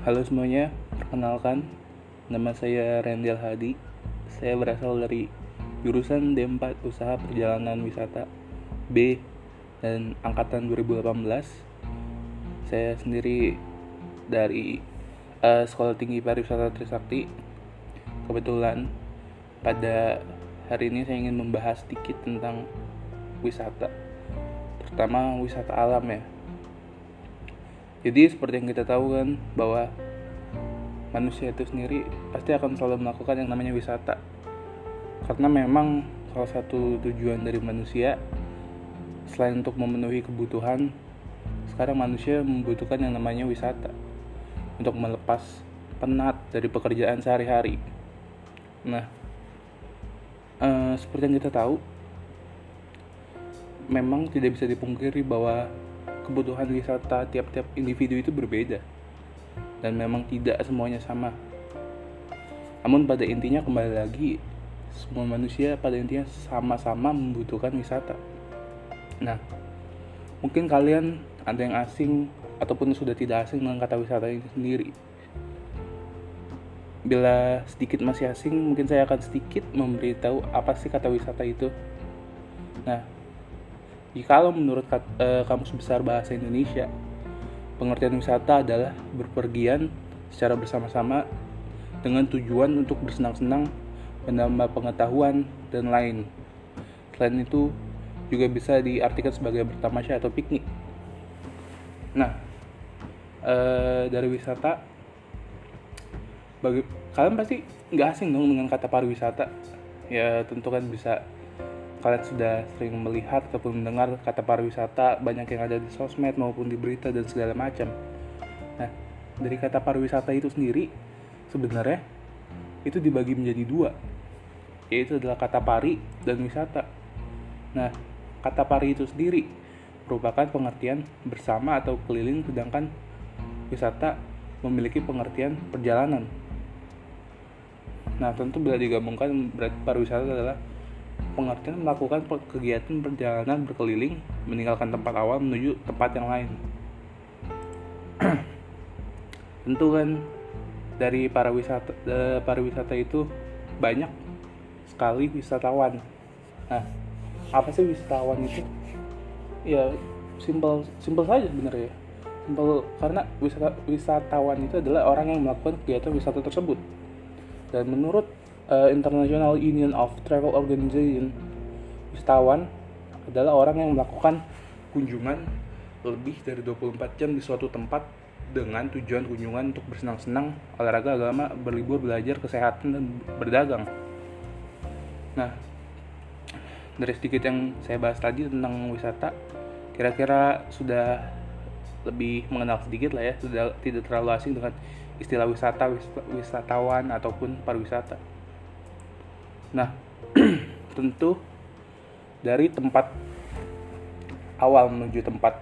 Halo semuanya, perkenalkan Nama saya Rendel Hadi. Saya berasal dari jurusan D4 Usaha Perjalanan Wisata B dan Angkatan 2018 Saya sendiri dari uh, Sekolah Tinggi Pariwisata Trisakti. Kebetulan pada hari ini saya ingin membahas sedikit tentang wisata Pertama wisata alam ya jadi seperti yang kita tahu kan bahwa manusia itu sendiri pasti akan selalu melakukan yang namanya wisata. Karena memang salah satu tujuan dari manusia selain untuk memenuhi kebutuhan, sekarang manusia membutuhkan yang namanya wisata untuk melepas penat dari pekerjaan sehari-hari. Nah, eh, seperti yang kita tahu, memang tidak bisa dipungkiri bahwa kebutuhan wisata tiap-tiap individu itu berbeda dan memang tidak semuanya sama. Namun pada intinya kembali lagi semua manusia pada intinya sama-sama membutuhkan wisata. Nah, mungkin kalian ada yang asing ataupun sudah tidak asing dengan kata wisata ini sendiri. Bila sedikit masih asing, mungkin saya akan sedikit memberitahu apa sih kata wisata itu. Nah, kalau menurut uh, Kamus Besar Bahasa Indonesia, pengertian wisata adalah berpergian secara bersama-sama dengan tujuan untuk bersenang-senang, menambah pengetahuan, dan lain. Selain itu, juga bisa diartikan sebagai bertamasya atau piknik. Nah, uh, dari wisata, bagi kalian pasti nggak asing dong dengan kata pariwisata. Ya tentu kan bisa kalian sudah sering melihat ataupun mendengar kata pariwisata banyak yang ada di sosmed maupun di berita dan segala macam. Nah, dari kata pariwisata itu sendiri sebenarnya itu dibagi menjadi dua, yaitu adalah kata pari dan wisata. Nah, kata pari itu sendiri merupakan pengertian bersama atau keliling sedangkan wisata memiliki pengertian perjalanan. Nah, tentu bila digabungkan berarti pariwisata adalah pengertian melakukan kegiatan perjalanan berkeliling meninggalkan tempat awal menuju tempat yang lain. Tentu kan dari para wisata para wisata itu banyak sekali wisatawan. Nah, apa sih wisatawan itu? Ya simpel simpel saja sebenarnya. Simpel karena wisata, wisatawan itu adalah orang yang melakukan kegiatan wisata tersebut. Dan menurut uh, International Union of Travel Organization wisatawan adalah orang yang melakukan kunjungan lebih dari 24 jam di suatu tempat dengan tujuan kunjungan untuk bersenang-senang, olahraga agama, berlibur, belajar, kesehatan, dan berdagang. Nah, dari sedikit yang saya bahas tadi tentang wisata, kira-kira sudah lebih mengenal sedikit lah ya, sudah tidak terlalu asing dengan istilah wisata, wisatawan, ataupun pariwisata. Nah, tentu dari tempat awal menuju tempat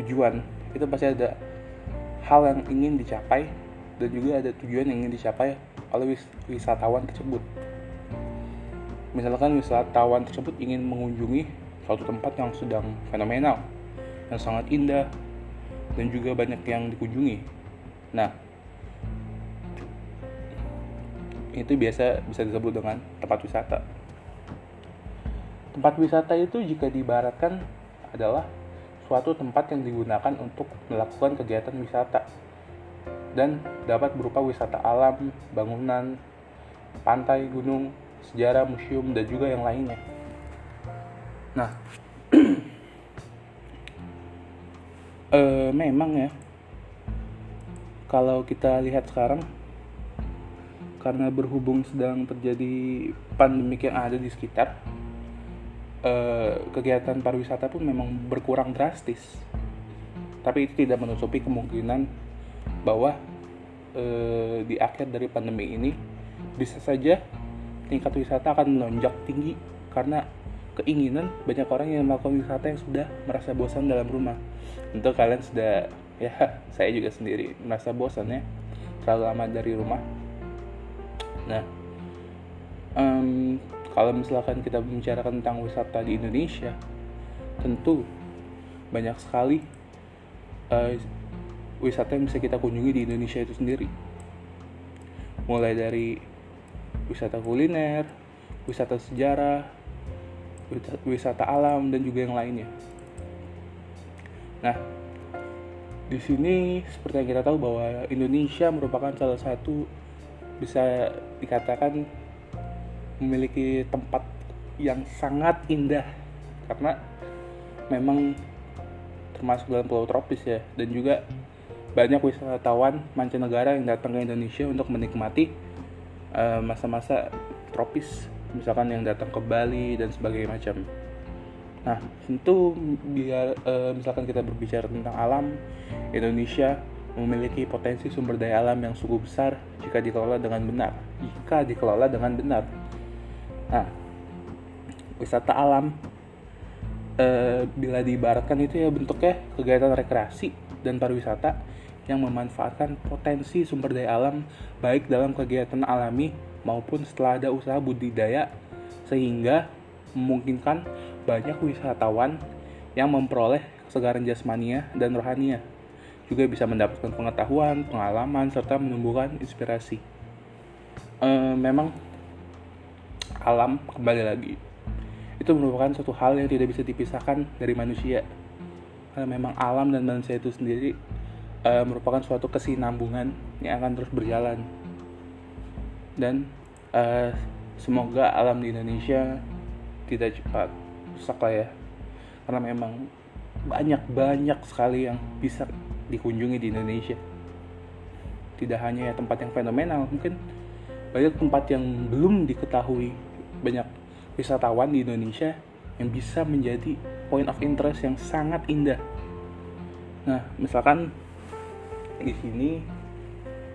tujuan itu pasti ada hal yang ingin dicapai dan juga ada tujuan yang ingin dicapai oleh wisatawan tersebut. Misalkan wisatawan tersebut ingin mengunjungi suatu tempat yang sedang fenomenal, yang sangat indah, dan juga banyak yang dikunjungi. Nah, itu biasa bisa disebut dengan tempat wisata. Tempat wisata itu jika diibaratkan adalah suatu tempat yang digunakan untuk melakukan kegiatan wisata dan dapat berupa wisata alam, bangunan, pantai, gunung, sejarah, museum, dan juga yang lainnya. Nah, e, memang ya, kalau kita lihat sekarang karena berhubung sedang terjadi pandemi yang ada di sekitar eh, kegiatan pariwisata pun memang berkurang drastis. Tapi itu tidak menutupi kemungkinan bahwa eh, di akhir dari pandemi ini bisa saja tingkat wisata akan melonjak tinggi karena keinginan banyak orang yang melakukan wisata yang sudah merasa bosan dalam rumah. Tentu kalian sudah ya saya juga sendiri merasa bosan ya terlalu lama dari rumah Nah, um, kalau misalkan kita membicarakan tentang wisata di Indonesia, tentu banyak sekali uh, wisata yang bisa kita kunjungi di Indonesia itu sendiri. Mulai dari wisata kuliner wisata sejarah wisata alam dan juga yang lainnya. Nah di sini seperti yang kita tahu bahwa Indonesia merupakan salah satu bisa dikatakan memiliki tempat yang sangat indah. Karena memang termasuk dalam pulau tropis ya. Dan juga banyak wisatawan mancanegara yang datang ke Indonesia untuk menikmati eh, masa-masa uh, tropis. Misalkan yang datang ke Bali dan sebagainya macam. Nah, tentu biar uh, misalkan kita berbicara tentang alam, Indonesia memiliki potensi sumber daya alam yang cukup besar jika dikelola dengan benar. Jika dikelola dengan benar. Nah, wisata alam uh, bila diibaratkan itu ya bentuknya kegiatan rekreasi dan pariwisata yang memanfaatkan potensi sumber daya alam baik dalam kegiatan alami maupun setelah ada usaha budidaya sehingga memungkinkan banyak wisatawan yang memperoleh kesegaran jasmania dan rohania juga bisa mendapatkan pengetahuan, pengalaman, serta menumbuhkan inspirasi. E, memang alam kembali lagi itu merupakan suatu hal yang tidak bisa dipisahkan dari manusia. Karena memang alam dan manusia itu sendiri e, merupakan suatu kesinambungan yang akan terus berjalan. Dan uh, semoga alam di Indonesia tidak cepat rusak lah ya. Karena memang banyak banyak sekali yang bisa dikunjungi di Indonesia. Tidak hanya ya tempat yang fenomenal mungkin banyak tempat yang belum diketahui banyak wisatawan di Indonesia yang bisa menjadi point of interest yang sangat indah. Nah misalkan di sini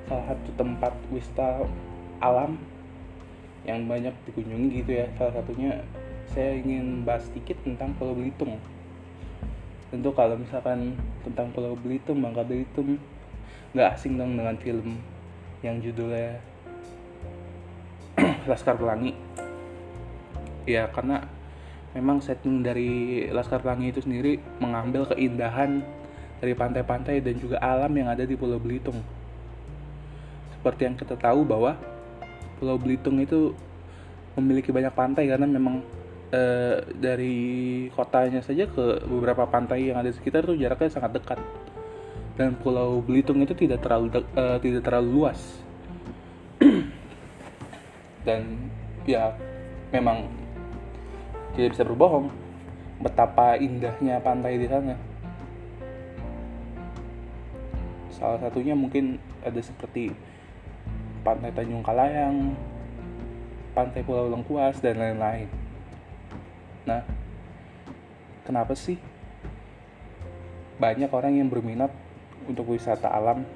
salah satu tempat wisata alam yang banyak dikunjungi gitu ya. Salah satunya saya ingin bahas sedikit tentang Pulau Belitung tentu kalau misalkan tentang Pulau Belitung Bangka Belitung nggak asing dong dengan film yang judulnya Laskar Pelangi. Ya karena memang setting dari Laskar Pelangi itu sendiri mengambil keindahan dari pantai-pantai dan juga alam yang ada di Pulau Belitung. Seperti yang kita tahu bahwa Pulau Belitung itu memiliki banyak pantai karena memang e, dari kotanya saja ke beberapa pantai yang ada di sekitar itu jaraknya sangat dekat. Dan Pulau Belitung itu tidak terlalu de, e, tidak terlalu luas. Dan ya memang tidak bisa berbohong betapa indahnya pantai di sana. Salah satunya mungkin ada seperti Pantai Tanjung Kalayang, Pantai Pulau Lengkuas, dan lain-lain. Nah, kenapa sih banyak orang yang berminat untuk wisata alam?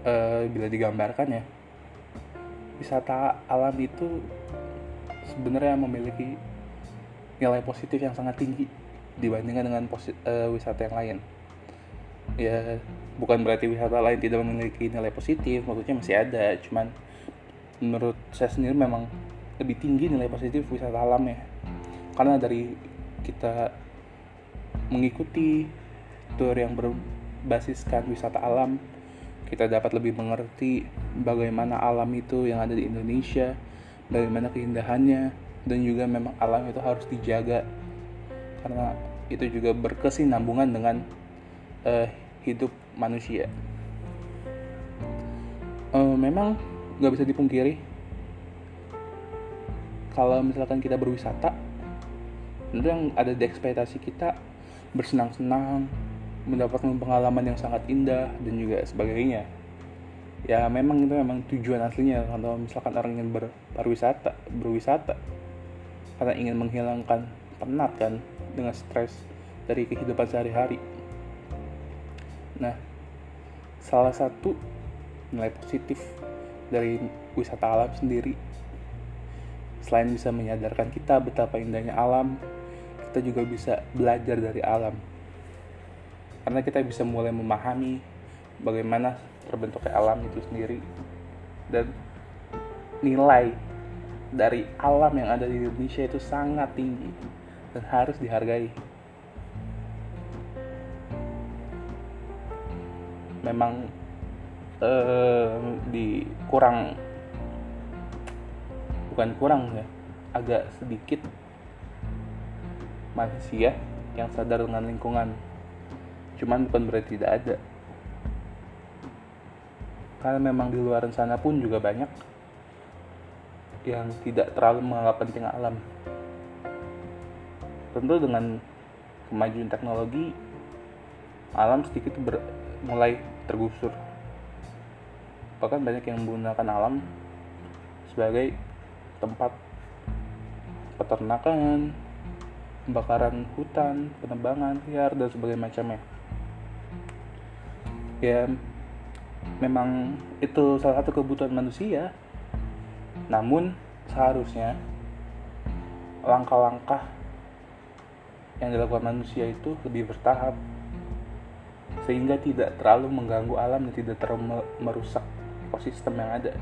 E, bila digambarkan ya wisata alam itu sebenarnya memiliki nilai positif yang sangat tinggi dibandingkan dengan posit, e, wisata yang lain. Ya bukan berarti wisata lain tidak memiliki nilai positif maksudnya masih ada cuman menurut saya sendiri memang lebih tinggi nilai positif wisata alam ya. Karena dari kita mengikuti tour yang berbasiskan wisata alam kita dapat lebih mengerti bagaimana alam itu yang ada di Indonesia bagaimana keindahannya dan juga memang alam itu harus dijaga. Karena itu juga berkesinambungan dengan uh, hidup manusia. Uh, memang nggak bisa dipungkiri kalau misalkan kita berwisata, itu yang ada di ekspektasi kita bersenang-senang, mendapatkan pengalaman yang sangat indah dan juga sebagainya. Ya memang itu memang tujuan aslinya kalau misalkan orang ingin berwisata, berwisata karena ingin menghilangkan penat kan dengan stres dari kehidupan sehari-hari Nah, salah satu nilai positif dari wisata alam sendiri selain bisa menyadarkan kita betapa indahnya alam, kita juga bisa belajar dari alam. Karena kita bisa mulai memahami bagaimana terbentuknya alam itu sendiri dan nilai dari alam yang ada di Indonesia itu sangat tinggi dan harus dihargai. memang eh, di kurang bukan kurang ya agak sedikit manusia yang sadar dengan lingkungan. Cuman bukan berarti tidak ada. Karena memang di luar sana pun juga banyak yang tidak terlalu menganggap penting alam. Tentu dengan kemajuan teknologi alam sedikit ber, mulai tergusur. Bahkan banyak yang menggunakan alam sebagai tempat peternakan pembakaran hutan penebangan liar dan sebagainya macamnya. Ya memang itu salah satu kebutuhan manusia. Namun seharusnya langkah-langkah yang dilakukan manusia itu lebih bertahap sehingga tidak terlalu mengganggu alam dan tidak terlalu merusak ekosistem yang ada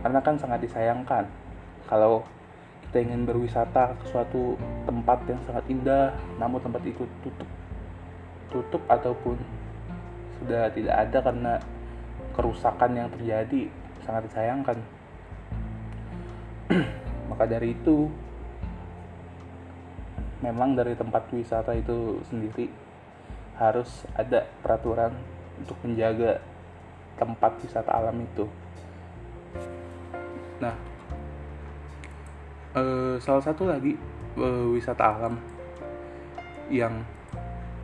karena kan sangat disayangkan kalau kita ingin berwisata ke suatu tempat yang sangat indah namun tempat itu tutup tutup ataupun sudah tidak ada karena kerusakan yang terjadi sangat disayangkan maka dari itu memang dari tempat wisata itu sendiri harus ada peraturan untuk menjaga tempat wisata alam itu. Nah, eh, salah satu lagi eh, wisata alam yang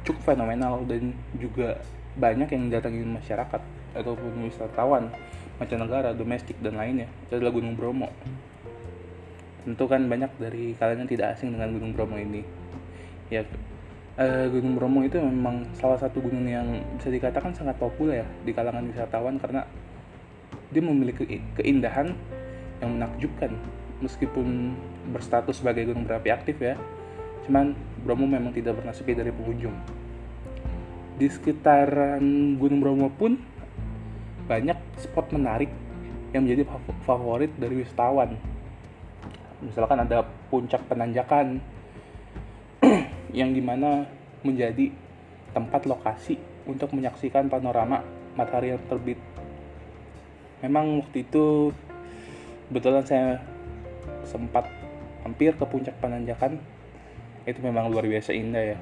cukup fenomenal dan juga banyak yang datangin masyarakat ataupun wisatawan mancanegara, domestik dan lainnya adalah Gunung Bromo. Tentu kan banyak dari kalian yang tidak asing dengan Gunung Bromo ini. Ya uh, Gunung Bromo itu memang salah satu gunung yang bisa dikatakan sangat populer di kalangan wisatawan karena dia memiliki keindahan yang menakjubkan meskipun berstatus sebagai gunung berapi aktif ya. Cuman Bromo memang tidak pernah sepi dari pengunjung. Di sekitaran Gunung Bromo pun banyak spot menarik yang menjadi favorit dari wisatawan. Misalkan ada puncak penanjakan yang di mana menjadi tempat lokasi untuk menyaksikan panorama matahari yang terbit. Memang waktu itu kebetulan saya sempat hampir ke puncak penanjakan itu memang luar biasa indah ya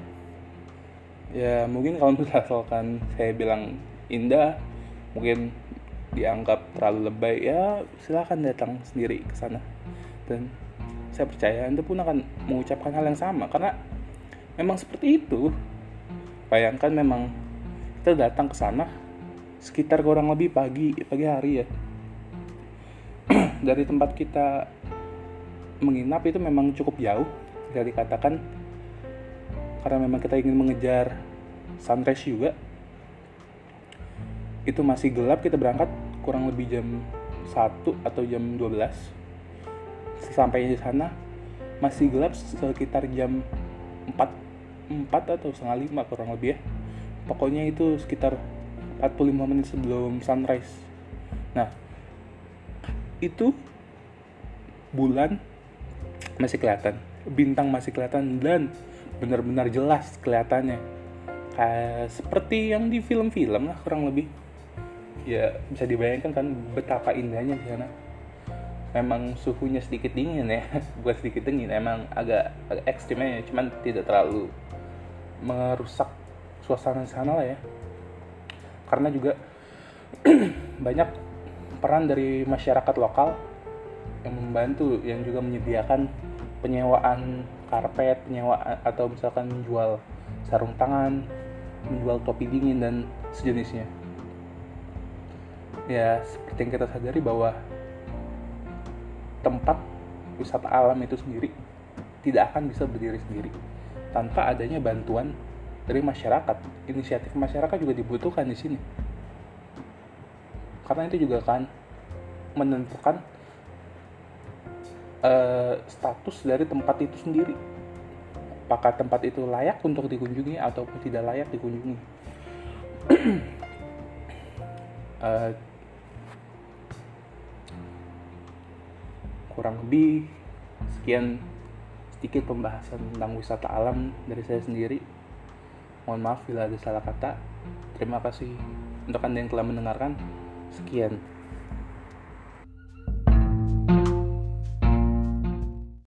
ya mungkin kalau misalkan saya bilang indah mungkin dianggap terlalu lebay ya silahkan datang sendiri ke sana dan saya percaya Anda pun akan mengucapkan hal yang sama karena memang seperti itu. Bayangkan memang kita datang ke sana sekitar kurang lebih pagi pagi hari ya. Dari tempat kita menginap itu memang cukup jauh bisa dikatakan. Karena memang kita ingin mengejar sunrise juga. Itu masih gelap kita berangkat kurang lebih jam 1 atau jam 12 sampai di sana masih gelap sekitar jam 4 4 atau setengah lima kurang lebih ya. Pokoknya itu sekitar 45 menit sebelum sunrise. Nah itu bulan masih kelihatan. Bintang masih kelihatan dan benar-benar jelas kelihatannya. Kayak seperti yang di film-film lah kurang lebih. Ya bisa dibayangkan kan betapa indahnya di sana. Memang suhunya sedikit dingin ya. Bukan sedikit dingin emang agak, agak ekstrimnya cuman tidak terlalu merusak suasana sana lah ya. Karena juga banyak peran dari masyarakat lokal yang membantu yang juga menyediakan penyewaan karpet penyewaan atau misalkan menjual sarung tangan menjual topi dingin dan sejenisnya ya seperti yang kita sadari bahwa tempat wisata alam itu sendiri tidak akan bisa berdiri sendiri tanpa adanya bantuan dari masyarakat. Inisiatif masyarakat juga dibutuhkan di sini. Karena itu juga akan menentukan uh, status dari tempat itu sendiri. Apakah tempat itu layak untuk dikunjungi ataupun tidak layak dikunjungi. uh, kurang lebih sekian sedikit pembahasan tentang wisata alam dari saya sendiri Mohon maaf bila ada salah kata. Terima kasih untuk Anda yang telah mendengarkan. Sekian.